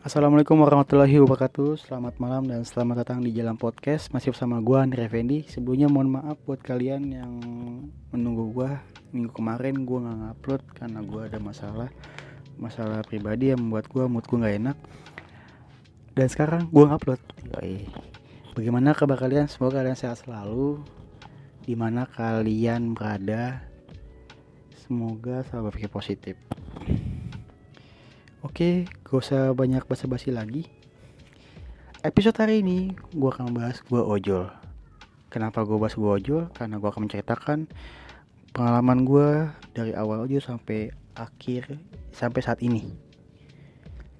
Assalamualaikum warahmatullahi wabarakatuh. Selamat malam dan selamat datang di Jalan Podcast. Masih bersama gue Andri Effendi. Sebelumnya mohon maaf buat kalian yang menunggu gue Minggu kemarin gue gak ngupload karena gue ada masalah Masalah pribadi yang membuat gue mood gue gak enak. Dan sekarang gue ngupload. Bagaimana kabar kalian? Semoga kalian sehat selalu. Di mana kalian berada? Semoga selalu berpikir positif Oke, gak usah banyak basa-basi lagi. Episode hari ini gue akan bahas gue ojol. Kenapa gue bahas gue ojol? Karena gue akan menceritakan pengalaman gue dari awal ojol sampai akhir sampai saat ini.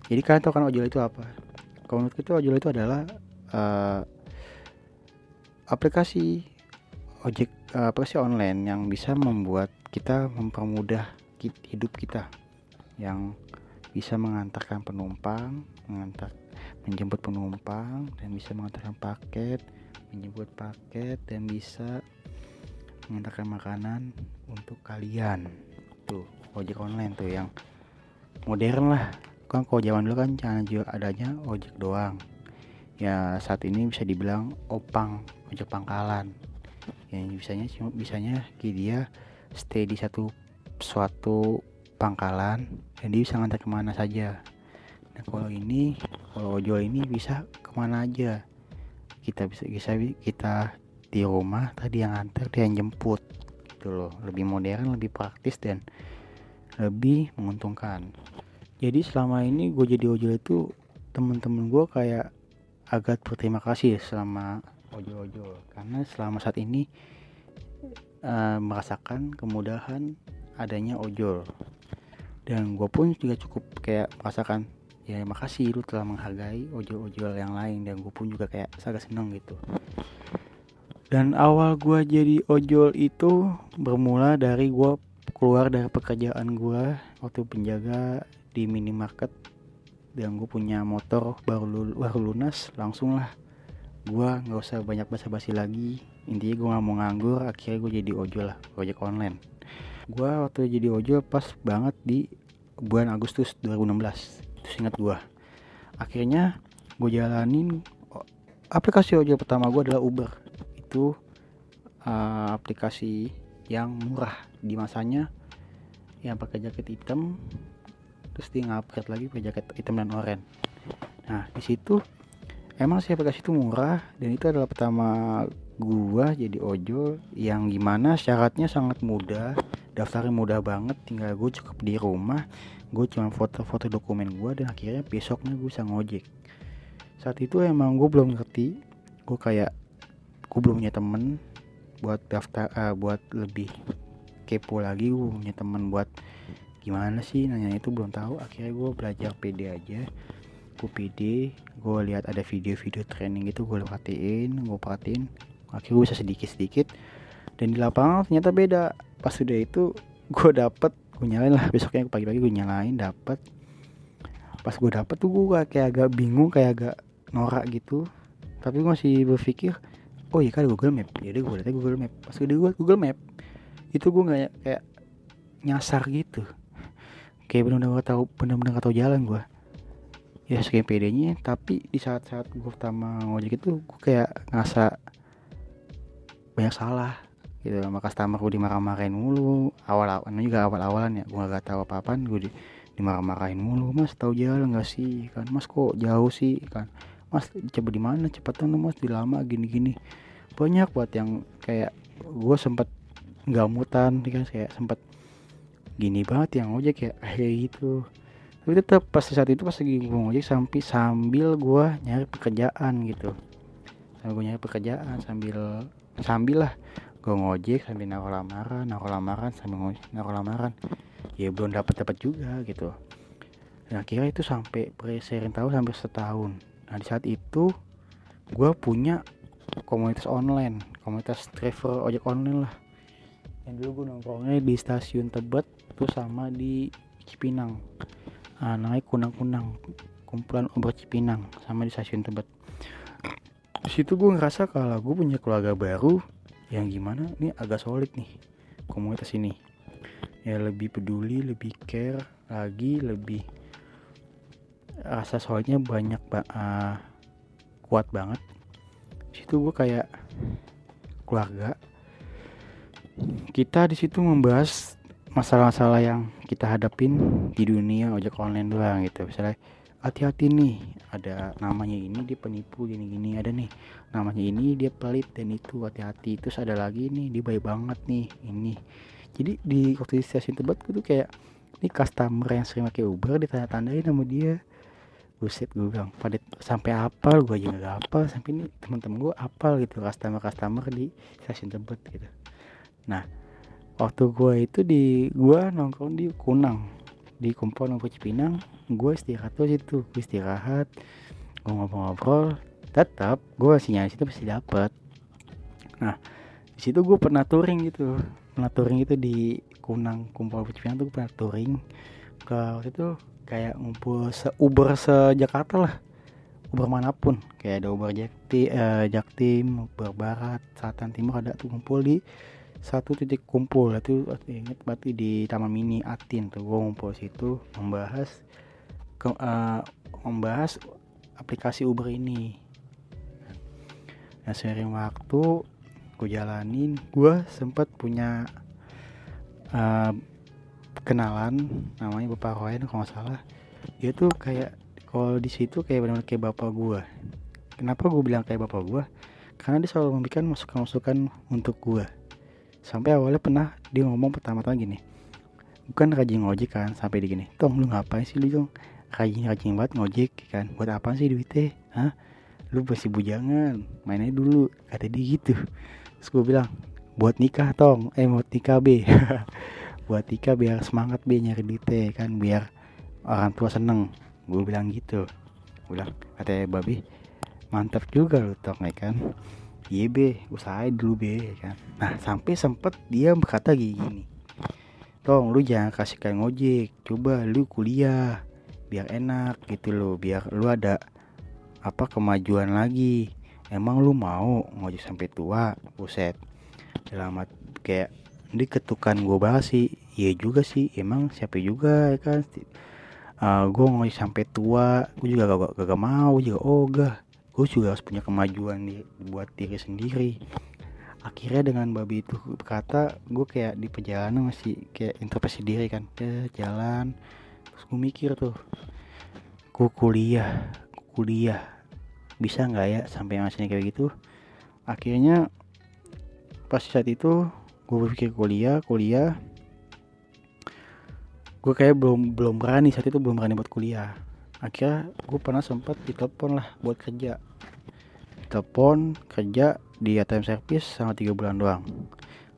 Jadi kalian tahu kan ojol itu apa? Kalau menurut itu ojol itu adalah uh, aplikasi ojek uh, aplikasi online yang bisa membuat kita mempermudah hidup kita yang bisa mengantarkan penumpang, mengantar menjemput penumpang dan bisa mengantarkan paket, menjemput paket dan bisa mengantarkan makanan untuk kalian. Tuh, ojek online tuh yang modern lah. Kan kalau zaman dulu kan jangan juga adanya ojek doang. Ya saat ini bisa dibilang opang, ojek pangkalan. Yang bisanya bisanya dia stay di satu suatu pangkalan dan dia bisa ngantar ke mana saja. Nah kalau ini kalau ojol ini bisa ke mana aja. Kita bisa bisa kita di rumah tadi yang antar dia yang jemput gitu loh. Lebih modern lebih praktis dan lebih menguntungkan. Jadi selama ini gue jadi ojol itu temen-temen gue kayak agak berterima kasih selama ojol-ojol. Karena selama saat ini uh, merasakan kemudahan adanya ojol dan gue pun juga cukup kayak merasakan ya makasih lu telah menghargai ojol-ojol yang lain. Dan gue pun juga kayak sangat seneng gitu. Dan awal gue jadi ojol itu bermula dari gue keluar dari pekerjaan gue waktu penjaga di minimarket. Dan gue punya motor baru baru lunas langsung lah. Gue nggak usah banyak basa-basi lagi. Intinya gue nggak mau nganggur akhirnya gue jadi ojol lah ojek online. Gue waktu jadi ojol pas banget di bulan Agustus 2016 itu ingat gue akhirnya gue jalanin aplikasi ojol pertama gue adalah Uber. Itu uh, aplikasi yang murah. Di masanya yang pakai jaket hitam terus dia ngupgrade lagi pakai jaket hitam dan oranye. Nah di situ emang sih aplikasi itu murah dan itu adalah pertama gua jadi ojol yang gimana syaratnya sangat mudah daftarnya mudah banget tinggal gue cukup di rumah gue cuma foto-foto dokumen gue dan akhirnya besoknya gue bisa ngojek. Saat itu emang gue belum ngerti gue kayak gue belum punya temen buat daftar uh, buat lebih kepo lagi gue punya temen buat gimana sih nanya itu belum tahu. Akhirnya gue belajar PD aja gue PD gue lihat ada video-video training gitu gue perhatiin gue perhatiin. Akhirnya gue bisa sedikit-sedikit dan di lapangan ternyata beda pas udah itu gue dapet gue nyalain lah. Besoknya pagi-pagi gue nyalain dapet. Pas gue dapet tuh gue kayak agak bingung kayak agak norak gitu. Tapi gue masih berpikir oh iya kan Google Map? Jadi gue lihat Google Map. Pas gue gue Google Map itu gue nggak kayak nyasar gitu. Kayak benar-benar gak tahu benar-benar gak tahu jalan gue ya sekian pedenya. Tapi di saat-saat gue pertama ngojek itu gue kayak ngasa banyak salah gitu sama customer gue dimarah-marahin mulu. Awal-awal juga awal-awalan ya gue gak tahu apa-apaan gue di, dimarah-marahin mulu. Mas tahu jalan gak sih? Kan mas kok jauh sih? Kan mas coba di mana? Cepetan mas di lama gini-gini. Banyak buat yang kayak gue sempet nggak mutan kan kayak sempet gini banget yang ojek ya kayak gitu. Tapi tetap pas saat itu pas lagi gue ngojek sampai sambil gue nyari pekerjaan gitu. Sambil gue nyari pekerjaan sambil sambil lah gue ngojek sambil naruh lamaran naruh lamaran sambil ngojek naruh lamaran. Ya belum dapat dapat juga gitu. Nah kira itu sampai presering tahu sampai setahun. Nah di saat itu gue punya komunitas online komunitas driver ojek online lah. Yang dulu gue nongkrongnya di stasiun Tebet tuh sama di Cipinang. Nah, namanya kunang-kunang kumpulan obat Cipinang sama di stasiun Tebet. Di situ gue ngerasa kalau gue punya keluarga baru yang gimana? Ini agak solid nih komunitas ini. Ya lebih peduli lebih care lagi lebih rasa soalnya banyak ba uh, kuat banget. Situ gue kayak keluarga. Kita di situ membahas masalah-masalah yang kita hadapin di dunia ojek online doang gitu. Misalnya hati-hati nih ada namanya ini dia penipu gini-gini ada nih. Namanya ini dia pelit dan itu hati-hati. Terus ada lagi nih dia baik banget nih ini. Jadi di waktu di stasiun tebet gue tuh kayak ini customer yang sering pakai Uber ditanda-tandain sama dia. Buset gue bilang pada sampai apal gue aja gak apal. Sampai ini teman-teman gue apal gitu customer customer di stasiun tebet gitu. Nah waktu gue itu di gue nongkrong di Kunang di kumpul nongkrong Cipinang gue istirahat tuh situ. Gue istirahat gue ngobrol-ngobrol tetap gue masih nyari situ pasti dapet. Nah di situ gue pernah touring gitu. Pernah touring itu di Kunang kumpul Cipinang tuh pernah touring. Ke waktu itu kayak ngumpul se Uber se Jakarta lah. Uber mana pun. Kayak ada Uber Jakti, eh, Jaktim, Uber Barat, Selatan, Timur ada tuh ngumpul di satu titik kumpul itu inget berarti di Taman Mini Atin tuh gue ngumpul situ membahas ke, uh, membahas aplikasi Uber ini. Nah sering waktu gue jalanin gue sempat punya uh, kenalan namanya Bapak Royan kalau nggak salah. Dia tuh kayak kalau di situ kayak benar-benar kayak bapak gue kenapa gue bilang kayak bapak gue karena dia selalu memberikan masukan-masukan untuk gue sampai awalnya pernah dia ngomong pertama-tama gini bukan rajin ngojek kan? Sampai di gini tong lu ngapain sih lu dong rajin rajin banget ngojek kan? Buat apa sih duitnya? Hah? Lu pasti bujangan mainnya dulu kata dia gitu. Terus gue bilang buat nikah tong. Eh buat nikah be. Buat nikah biar semangat be nyari duitnya kan? Biar orang tua seneng. Gue bilang gitu. Gue bilang katanya babi mantap juga lu tong ya kan iya be. Usahain dulu be kan. Nah sampai sempet dia berkata gini. Tong lu jangan kasih kayak ngojek. Coba lu kuliah biar enak gitu loh. Biar lu ada apa kemajuan lagi. Emang lu mau ngojek sampai tua? Buset. Dalam kayak ini ketukan gue bahas sih. Iya juga sih. Emang siapa juga ya kan? Uh, ah, gue ngojek sampai tua. Gue juga gak, gak, gak mau juga ogah gue juga harus punya kemajuan di buat diri sendiri. Akhirnya dengan babi itu berkata gue kayak di perjalanan masih kayak introspeksi diri kan. Ke jalan terus gue mikir tuh gue kuliah kuliah bisa nggak ya sampai masih kayak gitu? Akhirnya pas saat itu gue berpikir kuliah kuliah. Gue kayak belum belum berani saat itu belum berani buat kuliah. Akhirnya gue pernah sempat ditelepon lah buat kerja telepon kerja di ATM service sama tiga bulan doang.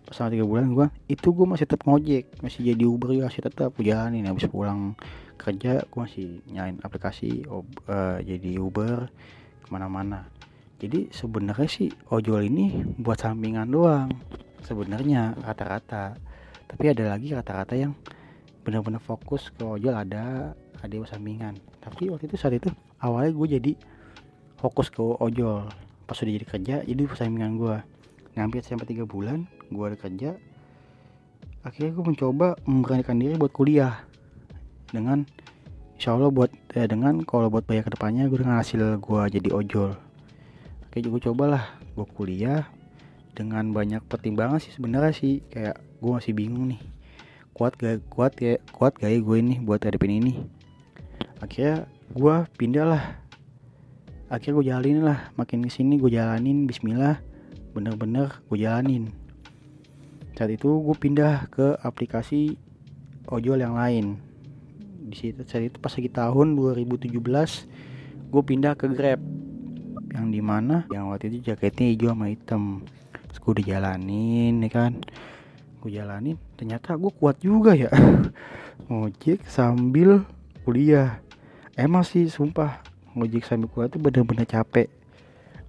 Sama tiga bulan gue itu gue masih tetap ngojek masih jadi Uber ya masih tetap jalanin. Habis pulang kerja gue masih nyalain aplikasi uh, jadi Uber ke mana-mana. Jadi sebenarnya sih ojol ini buat sampingan doang sebenarnya rata-rata. Tapi ada lagi rata-rata yang benar-benar fokus ke ojol ada ada sampingan. Tapi waktu itu saat itu awalnya gue jadi fokus ke ojol pas udah jadi kerja jadi sampingan gue ngambil sampai tiga bulan gue ada kerja. Akhirnya gue mencoba memberanikan diri buat kuliah. Dengan insya Allah buat eh, dengan kalau buat bayar ke depannya gue dengan hasil gue jadi ojol. Oke gue cobalah gue kuliah. Dengan banyak pertimbangan sih sebenarnya sih kayak gue masih bingung nih. Kuat gak kuat ya kuat gak ya gue ini buat hadapin ini? Akhirnya gue pindah lah akhirnya gue jalanin lah makin ke sini gue jalanin Bismillah. Bener-bener gue jalanin. Saat itu gue pindah ke aplikasi ojol yang lain. Di situ saat itu pas lagi tahun 2017 gue pindah ke Grab. Yang di mana yang waktu itu jaketnya hijau sama hitam. Terus gue dijalanin ya kan? Gue jalanin ternyata gue kuat juga ya. Ngojek sambil kuliah. Emang sih sumpah ngojek sambil kuliah tuh bener-bener capek.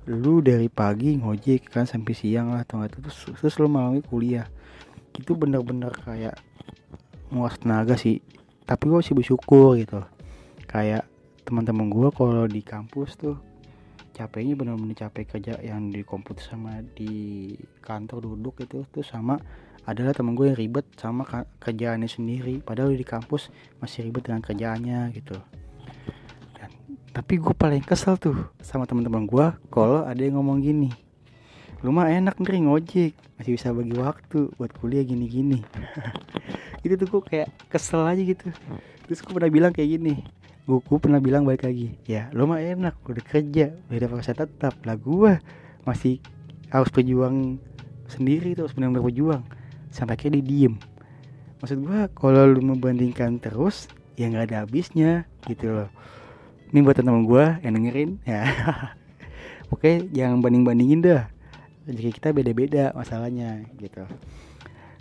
Lu dari pagi ngojek kan sampai siang lah atau itu terus, terus lu malamnya kuliah. Itu bener-bener kayak nguas tenaga sih. Tapi gue sih bersyukur gitu. Kayak teman-teman gue kalau di kampus tuh capeknya bener-bener capek kerja yang di komputer sama di kantor duduk itu tuh sama adalah temen gue yang ribet sama kerjaannya sendiri. Padahal di kampus masih ribet dengan kerjaannya gitu tapi gue paling kesel tuh sama teman-teman gue kalau ada yang ngomong gini. Lu mah enak nih ngojek. Masih bisa bagi waktu buat kuliah gini-gini. Itu tuh gue kayak kesel aja gitu. Terus gue pernah bilang kayak gini. Gue, gue pernah bilang balik lagi ya lu mah enak udah kerja udah dapat kerja tetap. Lah gue masih harus berjuang sendiri tuh harus benar-benar berjuang. Sampai akhirnya dia diem. Maksud gue kalau lu membandingkan terus ya nggak ada habisnya gitu loh ini buat teman-teman gue yang dengerin ya. Oke jangan banding bandingin dah. Jadi kita beda-beda masalahnya gitu.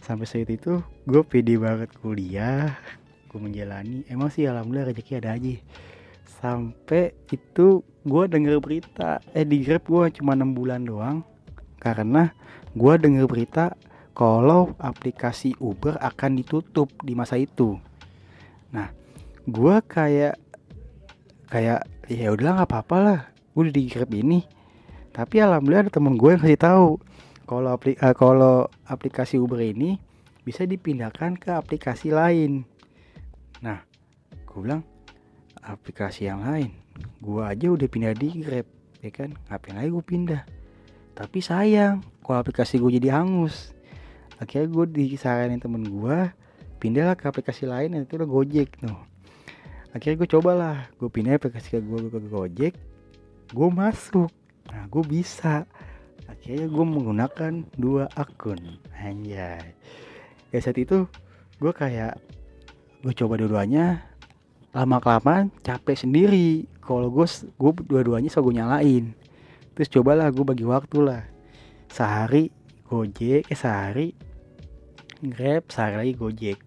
Sampai saat itu gue pede banget kuliah gue menjalani. Emang sih alhamdulillah rezeki ada aja. Sampai itu gue denger berita eh di grab gue cuma enam bulan doang. Karena gue denger berita kalau aplikasi Uber akan ditutup di masa itu. Nah gue kayak kayak ya udahlah nggak apa-apa lah. Gue udah di grab ini. Tapi alhamdulillah ada temen gue yang kasih tahu kalau aplik uh, kalau aplikasi Uber ini bisa dipindahkan ke aplikasi lain. Nah gue bilang aplikasi yang lain? Gue aja udah pindah di grab ya kan? Ngapain lagi gue pindah? Tapi sayang kalau aplikasi gue jadi hangus. Akhirnya gue disaranin temen gue pindahlah ke aplikasi lain itu udah gojek tuh akhirnya gue cobalah gue pindah aplikasi ke gue ke Gojek gue masuk. Nah gue bisa. Akhirnya gue menggunakan dua akun. Anjay. Ya saat itu gue kayak gue coba dua-duanya lama kelamaan capek sendiri. Kalau gue gue dua-duanya so gue nyalain. Terus cobalah gue bagi waktu lah. Sehari gojek eh sehari grab sehari lagi gojek.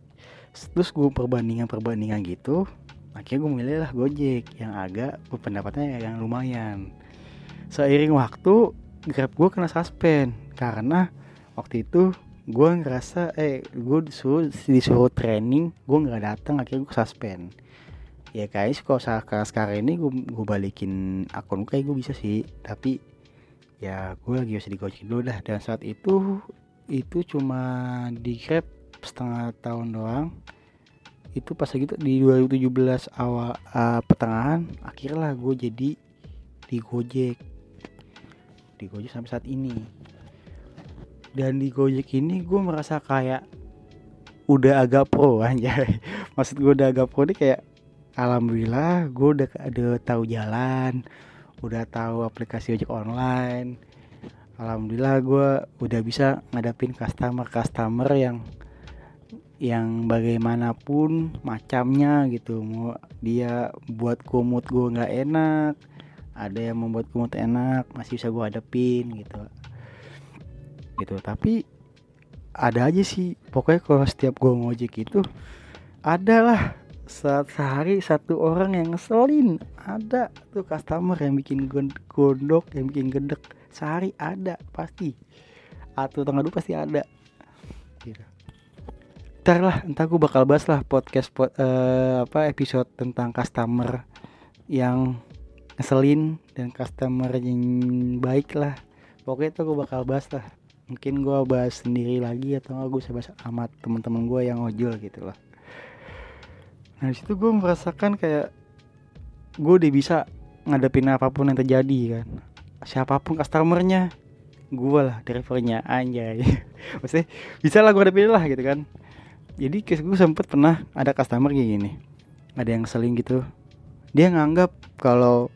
Terus gue perbandingan perbandingan gitu akhirnya gue milih lah Gojek yang agak pendapatnya yang lumayan. Seiring waktu Grab gue kena suspend. Karena waktu itu gue ngerasa eh gue disuruh disuruh training gue nggak datang akhirnya gue suspend. Ya guys kalau sekarang sekarang ini gue gue balikin akun kayak gue bisa sih. Tapi ya gue lagi harus di Gojek dulu dah. Dan saat itu itu cuma di Grab setengah tahun doang itu pas gitu di 2017 awal uh, pertengahan akhirnya gue jadi di Gojek. Di Gojek sampai saat ini. Dan di Gojek ini gue merasa kayak udah agak pro aja maksud gue udah agak pro nih kayak alhamdulillah gue udah ada tahu jalan udah tahu aplikasi ojek online. Alhamdulillah gue udah bisa ngadapin customer customer yang yang bagaimanapun macamnya gitu. Mau dia buat kumut gue nggak enak ada yang membuat kumut enak masih bisa gue hadapin gitu. Gitu tapi ada aja sih. Pokoknya kalau setiap gue ngojek itu adalah saat sehari satu orang yang ngeselin. Ada tuh customer yang bikin gondok yang bikin gedek. Sehari ada pasti. Atau tanggal dua pasti ada ntar lah entah gue bakal bahas lah podcast pod, uh, apa episode tentang customer yang ngeselin dan customer yang baik lah. Pokoknya itu gue bakal bahas lah. Mungkin gue bahas sendiri lagi atau gue bisa bahas amat teman-teman gue yang ojol gitu lah nah di situ gue merasakan kayak gue udah bisa ngadepin apa pun yang terjadi kan. Siapa pun customernya gue lah drivernya anjay. Maksudnya bisa lah gue hadapin lah gitu kan jadi gue sempet pernah ada customer kayak gini. Ada yang seling gitu. Dia nganggap kalau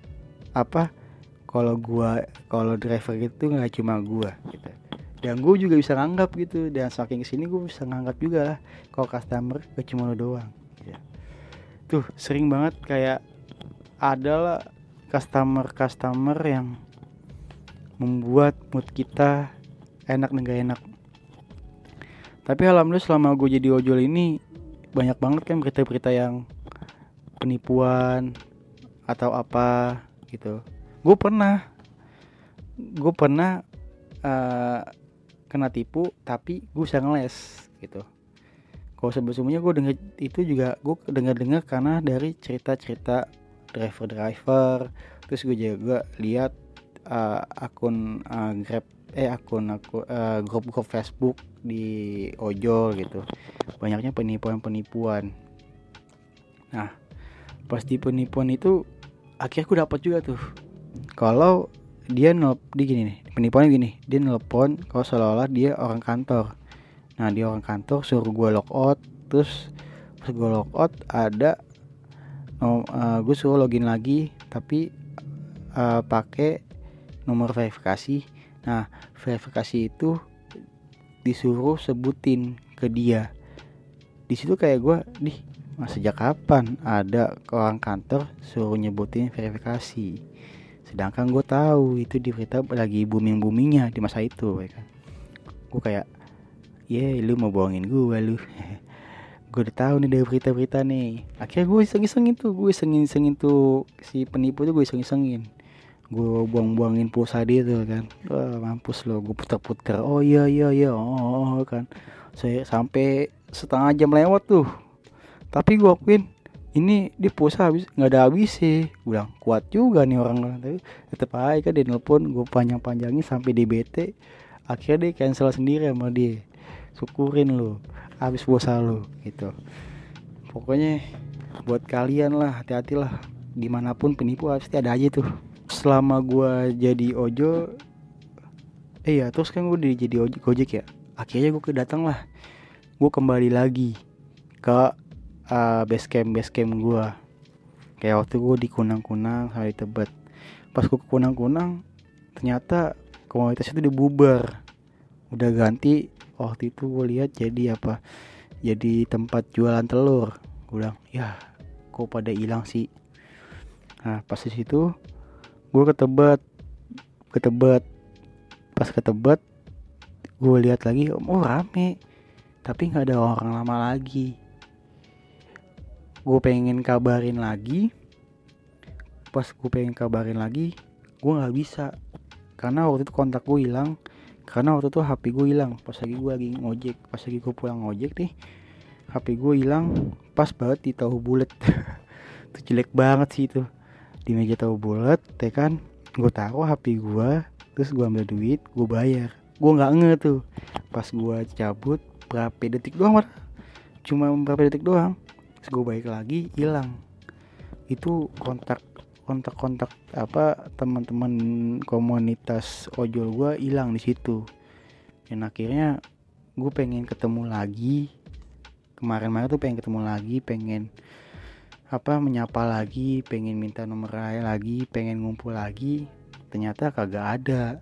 apa kalau gua kalau driver itu nggak cuma gua gitu. Dan gue juga bisa nganggap gitu. Dan saking ke sini gue bisa nganggap juga lah kalau customer gak cuma lo doang gitu. tuh sering banget kayak adalah customer customer yang membuat mood kita enak dan gak enak tapi alhamdulillah selama gue jadi ojol ini banyak banget kan berita-berita yang penipuan atau apa gitu. Gue pernah gue pernah uh, kena tipu tapi gue bisa ngeles gitu. Kalau sebelumnya gue denger itu juga gue dengar dengar karena dari cerita-cerita driver-driver terus gue juga lihat uh, akun uh, grab eh akun aku uh, grup-grup Facebook di ojol gitu. Banyaknya penipuan-penipuan. Nah pas di penipuan itu akhirnya aku dapat juga tuh. Kalau dia nelp di gini nih penipuannya gini dia nelpon kalau seolah-olah dia orang kantor. Nah dia orang kantor suruh gue out terus pas gue out ada oh, uh, gue suruh login lagi tapi uh, pakai nomor verifikasi. Nah verifikasi itu disuruh sebutin ke dia. Di situ kayak gue di sejak kapan ada orang kantor suruh nyebutin verifikasi? Sedangkan gue tahu itu di berita lagi booming boomingnya di masa itu ya kan. Gue kayak ya yeah, lu mau bohongin gue lu. Gue udah tahu nih dari berita-berita nih. Akhirnya gue iseng-isengin tuh gue iseng-isengin tuh si penipu tuh gue iseng-isengin gue buang-buangin pulsa dia tuh kan. Wah, mampus lo gue puter-puter. Oh iya iya iya. Oh, oh, oh kan. Saya sampai setengah jam lewat tuh. Tapi gue akuin ini di pulsa habis nggak ada habis sih. Gue bilang kuat juga nih orang. Tapi tetep aja kan dia nelpon gue panjang panjangin sampai di BT akhirnya dia cancel sendiri sama dia. Syukurin lo habis pulsa lo gitu. Pokoknya buat kalian lah hati-hati lah. Di mana pun penipu pasti ada aja tuh selama gue jadi ojo eh ya terus kan gue jadi ojek gojek ya? Akhirnya gue kedatang lah. Gue kembali lagi ke uh, base camp base camp gue kayak waktu gue di kunang-kunang hari tebet. Pas gue ke kunang-kunang ternyata komunitas itu dibubar udah ganti waktu itu gue lihat jadi apa? Jadi tempat jualan telur. Gue bilang ya kok pada hilang sih? Nah pas di situ gue ke tebet. Ke tebet. Pas ke tebet gue lihat lagi oh rame. Tapi nggak ada orang lama lagi. Gue pengen kabarin lagi. Pas gue pengen kabarin lagi gue nggak bisa. Karena waktu itu kontak gue hilang. Karena waktu itu HP gue hilang. Pas lagi gue lagi ngojek pas lagi gue pulang ngojek nih HP gue hilang. Pas banget di tahu bulat itu jelek banget sih itu di meja tahu bulat ya kan gue taruh HP gue terus gue ambil duit gue bayar. Gue nggak nge tuh. Pas gue cabut berapa detik doang cuma berapa detik doang. Terus gue balik lagi hilang. Itu kontak kontak kontak apa teman-teman komunitas ojol gue hilang di situ. Dan akhirnya gue pengen ketemu lagi. Kemarin-kemarin tuh pengen ketemu lagi pengen apa menyapa lagi pengen minta nomor lagi pengen ngumpul lagi. Ternyata kagak ada.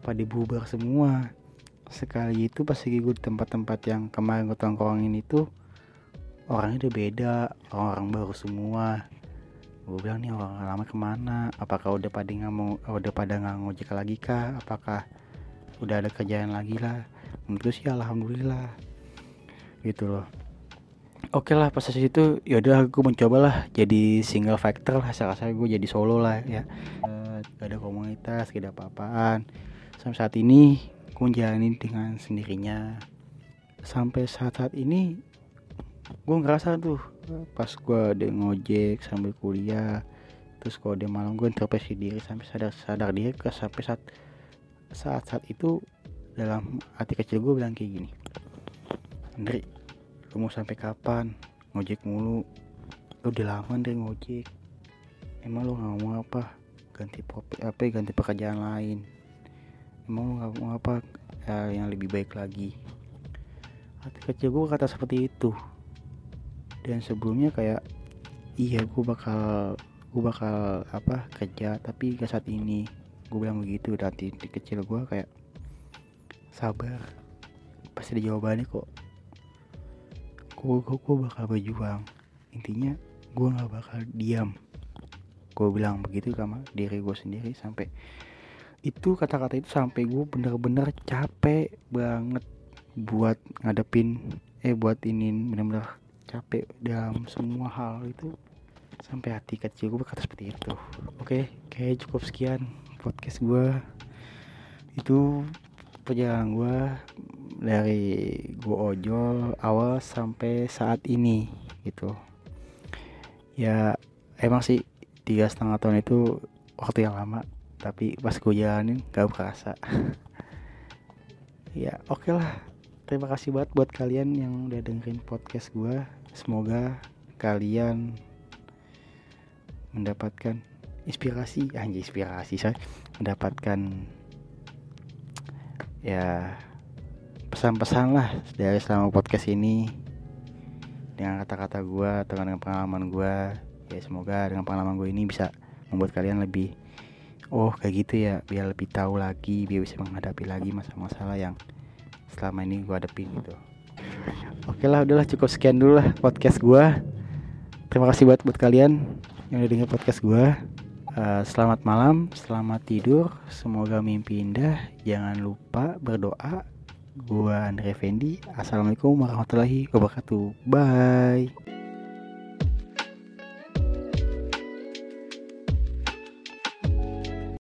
Pada bubar semua. Sekali itu pas lagi gue tempat-tempat yang kemarin gue tongkrongin itu orangnya udah beda. Orang-orang baru semua. Gue bilang nih orang lama ke mana? Apakah udah pada nggak mau udah pada nggak ngojek lagi kah? Apakah udah ada kerjaan lagi lah? Menurut sih alhamdulillah. Gitu loh oke lah pas itu yaudah gue mencoba lah jadi single factor lah saya gue jadi solo lah ya. Gak ada komunitas gak ada apa-apaan. Sampai saat ini gue jalanin dengan sendirinya. Sampai saat-saat ini gue ngerasa tuh pas gue ada ngojek sambil kuliah terus kalau dia malam gue introspeksi diri sampai sadar sadar dia ke sampai saat saat saat itu dalam hati kecil gue bilang kayak gini. Andri lu mau sampai kapan? Ngojek mulu. Lu udah lama deh ngojek. Emang lu nggak mau apa? Ganti apa ganti pekerjaan lain. Emang lu nggak mau apa? Ya, yang lebih baik lagi. Hati kecil gue kata seperti itu. Dan sebelumnya kayak iya gue bakal gue bakal apa kerja tapi gak saat ini. Gue bilang begitu dan di kecil gue kayak sabar. Pasti ada jawabannya kok gue, gue, bakal berjuang. Intinya gue nggak bakal diam. Gue bilang begitu sama diri gue sendiri sampai itu kata-kata itu sampai gue bener-bener capek banget buat ngadepin eh buat ini bener-bener capek dalam semua hal itu sampai hati kecil gue berkata seperti itu. Oke kayak cukup sekian podcast gue itu perjalanan gue dari gue ojol awal sampai saat ini gitu. Ya emang sih tiga setengah tahun itu waktu yang lama tapi pas gue jalanin gak berasa. Ya oke okay lah. Terima kasih banget buat kalian yang udah dengerin podcast gue semoga kalian mendapatkan inspirasi anjir inspirasi saya mendapatkan ya pesan-pesan lah dari selama podcast ini. Dengan kata-kata gue atau dengan pengalaman gue ya semoga dengan pengalaman gue ini bisa membuat kalian lebih oh kayak gitu ya biar lebih tahu lagi biar bisa menghadapi lagi masalah-masalah yang selama ini gue hadapin gitu. Oke lah udahlah cukup sekian dulu lah podcast gue terima kasih buat buat kalian yang udah denger podcast gue uh, selamat malam selamat tidur semoga mimpi indah. Jangan lupa berdoa gua Andre Fendi. Assalamualaikum warahmatullahi wabarakatuh. Bye